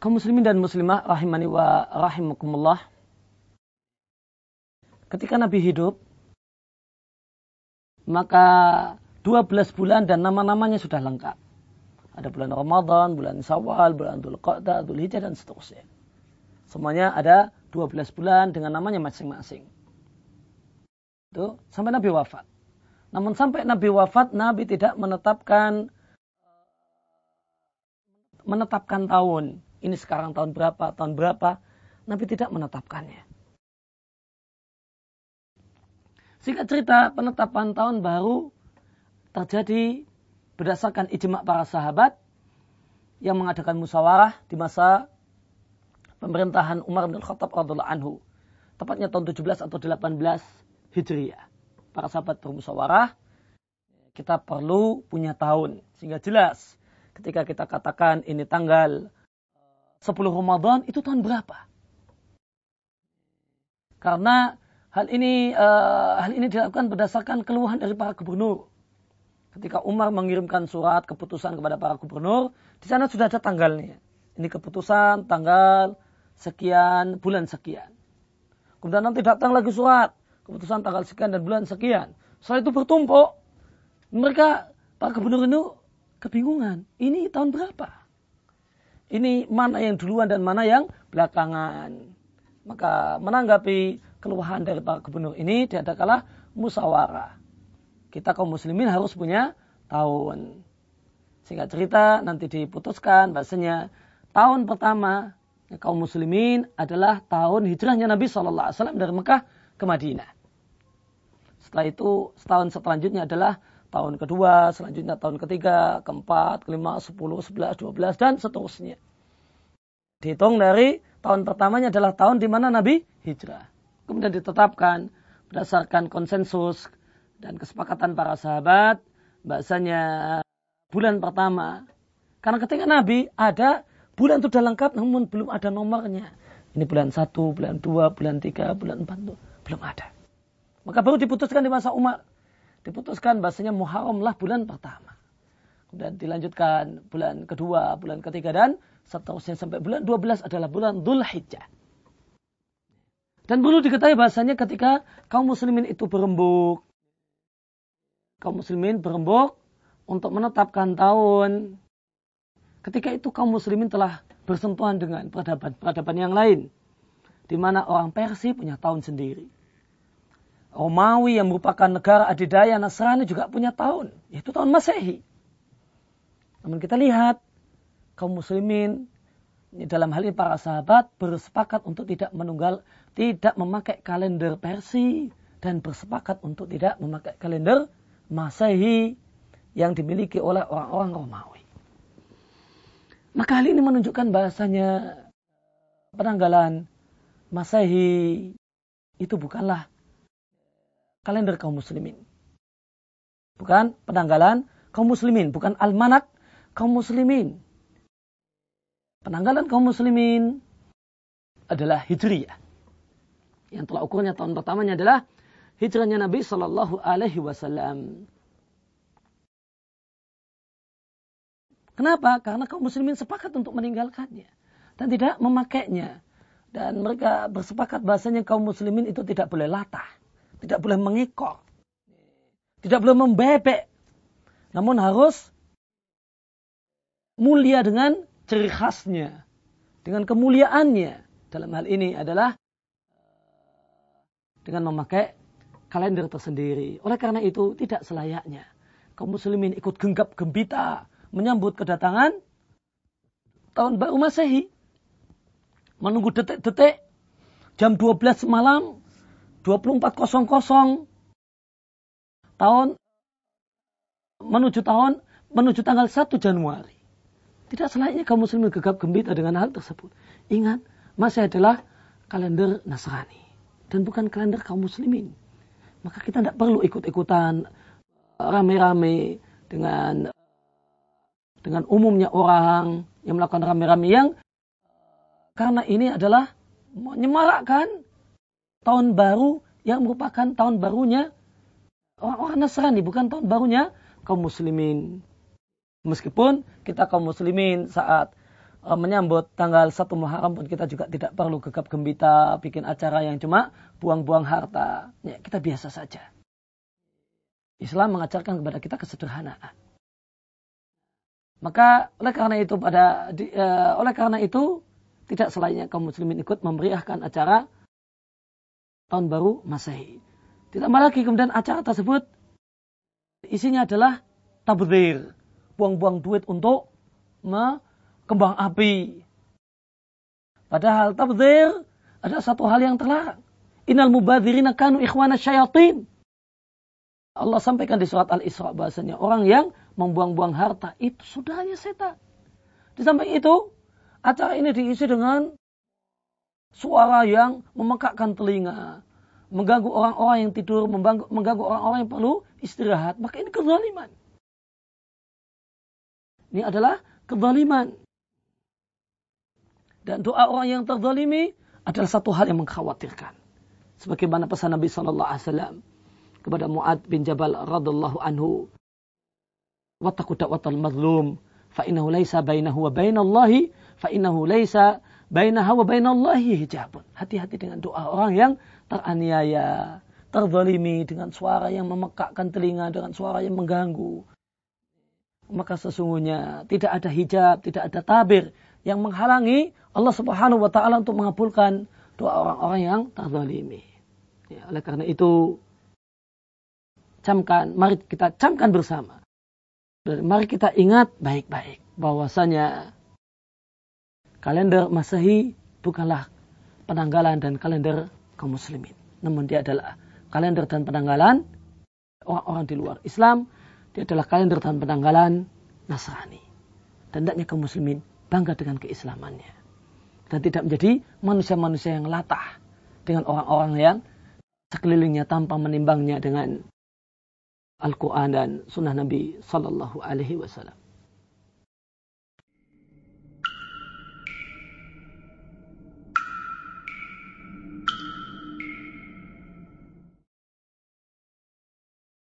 kaum muslimin dan muslimah rahimani wa rahimakumullah. Ketika Nabi hidup, maka 12 bulan dan nama-namanya sudah lengkap. Ada bulan Ramadan, bulan Syawal, bulan Dhul Qa'dah, dan seterusnya. Semuanya ada 12 bulan dengan namanya masing-masing. Itu sampai Nabi wafat. Namun sampai Nabi wafat, Nabi tidak menetapkan menetapkan tahun ini sekarang tahun berapa, tahun berapa, Nabi tidak menetapkannya. Sehingga cerita penetapan tahun baru terjadi berdasarkan ijma para sahabat yang mengadakan musyawarah di masa pemerintahan Umar bin Khattab radhiallahu anhu. Tepatnya tahun 17 atau 18 Hijriah. Para sahabat bermusyawarah, kita perlu punya tahun sehingga jelas ketika kita katakan ini tanggal 10 Ramadan itu tahun berapa? Karena hal ini uh, hal ini dilakukan berdasarkan keluhan dari para gubernur. Ketika Umar mengirimkan surat keputusan kepada para gubernur, di sana sudah ada tanggalnya. Ini keputusan tanggal sekian bulan sekian. Kemudian nanti datang lagi surat keputusan tanggal sekian dan bulan sekian. Setelah itu bertumpuk, mereka para gubernur itu kebingungan. Ini tahun berapa? Ini mana yang duluan dan mana yang belakangan. Maka menanggapi keluhan dari para gubernur ini diadakanlah musyawarah. Kita kaum muslimin harus punya tahun. Sehingga cerita nanti diputuskan bahasanya tahun pertama kaum muslimin adalah tahun hijrahnya Nabi Shallallahu Alaihi Wasallam dari Mekah ke Madinah. Setelah itu setahun selanjutnya adalah tahun kedua, selanjutnya tahun ketiga, keempat, kelima, sepuluh, sebelas, dua belas, dan seterusnya. Dihitung dari tahun pertamanya adalah tahun di mana Nabi hijrah. Kemudian ditetapkan berdasarkan konsensus dan kesepakatan para sahabat, bahasanya bulan pertama. Karena ketika Nabi ada, bulan itu sudah lengkap namun belum ada nomornya. Ini bulan satu, bulan dua, bulan tiga, bulan empat, belum ada. Maka baru diputuskan di masa Umar diputuskan bahasanya Muharram lah bulan pertama. Kemudian dilanjutkan bulan kedua, bulan ketiga dan seterusnya sampai bulan 12 adalah bulan Dhul Hijjah. Dan perlu diketahui bahasanya ketika kaum muslimin itu berembuk, kaum muslimin berembuk untuk menetapkan tahun. Ketika itu kaum muslimin telah bersentuhan dengan peradaban-peradaban yang lain. Di mana orang Persia punya tahun sendiri. Romawi yang merupakan negara adidaya Nasrani juga punya tahun, yaitu tahun Masehi. Namun kita lihat kaum muslimin dalam hal ini para sahabat bersepakat untuk tidak menunggal, tidak memakai kalender Persi dan bersepakat untuk tidak memakai kalender Masehi yang dimiliki oleh orang-orang Romawi. Maka hal ini menunjukkan bahasanya penanggalan Masehi itu bukanlah kalender kaum muslimin. Bukan penanggalan kaum muslimin, bukan almanak kaum muslimin. Penanggalan kaum muslimin adalah hijriyah. Yang telah ukurnya tahun pertamanya adalah hijrahnya Nabi Shallallahu Alaihi Wasallam. Kenapa? Karena kaum muslimin sepakat untuk meninggalkannya dan tidak memakainya. Dan mereka bersepakat bahasanya kaum muslimin itu tidak boleh latah tidak boleh mengikor. Tidak boleh membebek. Namun harus mulia dengan ciri khasnya. Dengan kemuliaannya. Dalam hal ini adalah dengan memakai kalender tersendiri. Oleh karena itu tidak selayaknya kaum muslimin ikut genggap gembita menyambut kedatangan tahun baru Masehi. Menunggu detik-detik jam 12 malam 2400 tahun menuju tahun menuju tanggal 1 Januari. Tidak selayaknya kaum muslimin gegap gembira dengan hal tersebut. Ingat, masih adalah kalender Nasrani dan bukan kalender kaum muslimin. Maka kita tidak perlu ikut-ikutan rame-rame dengan dengan umumnya orang yang melakukan rame-rame yang karena ini adalah menyemarakkan tahun baru yang merupakan tahun barunya orang-orang Nasrani, bukan tahun barunya kaum muslimin. Meskipun kita kaum muslimin saat uh, menyambut tanggal satu Muharram pun kita juga tidak perlu gegap gembita bikin acara yang cuma buang-buang harta. Ya, kita biasa saja. Islam mengajarkan kepada kita kesederhanaan. Maka oleh karena itu pada uh, oleh karena itu tidak selainnya kaum muslimin ikut memeriahkan acara tahun baru Masehi. Ditambah lagi kemudian acara tersebut isinya adalah tabdir, buang-buang duit untuk kembang api. Padahal tabdir ada satu hal yang terlarang. Innal mubadzirina kanu ikhwana syayatin. Allah sampaikan di surat Al-Isra bahasanya orang yang membuang-buang harta itu sudahnya setan. Di samping itu, acara ini diisi dengan suara yang memekakkan telinga, mengganggu orang-orang yang tidur, mengganggu orang-orang yang perlu istirahat. Maka ini kezaliman. Ini adalah kezaliman. Dan doa orang yang terzalimi adalah satu hal yang mengkhawatirkan. Sebagaimana pesan Nabi Sallallahu Alaihi Wasallam kepada Muad bin Jabal radhiallahu anhu. Wattaqu da'watal mazlum fa innahu laisa bainahu wa bainallahi fa innahu laisa bainahu wa bainallahi hijabun. Hati-hati dengan doa orang yang teraniaya, terzalimi dengan suara yang memekakkan telinga, dengan suara yang mengganggu. Maka sesungguhnya tidak ada hijab, tidak ada tabir yang menghalangi Allah Subhanahu wa taala untuk mengabulkan doa orang-orang yang terzalimi. Ya, oleh karena itu camkan, mari kita camkan bersama. Mari kita ingat baik-baik bahwasanya kalender Masehi bukanlah penanggalan dan kalender kaum muslimin. Namun dia adalah kalender dan penanggalan orang-orang di luar Islam. Dia adalah kalender dan penanggalan Nasrani. Dan tidaknya kaum muslimin bangga dengan keislamannya. Dan tidak menjadi manusia-manusia yang latah dengan orang-orang yang sekelilingnya tanpa menimbangnya dengan Al-Quran dan Sunnah Nabi Sallallahu Alaihi Wasallam.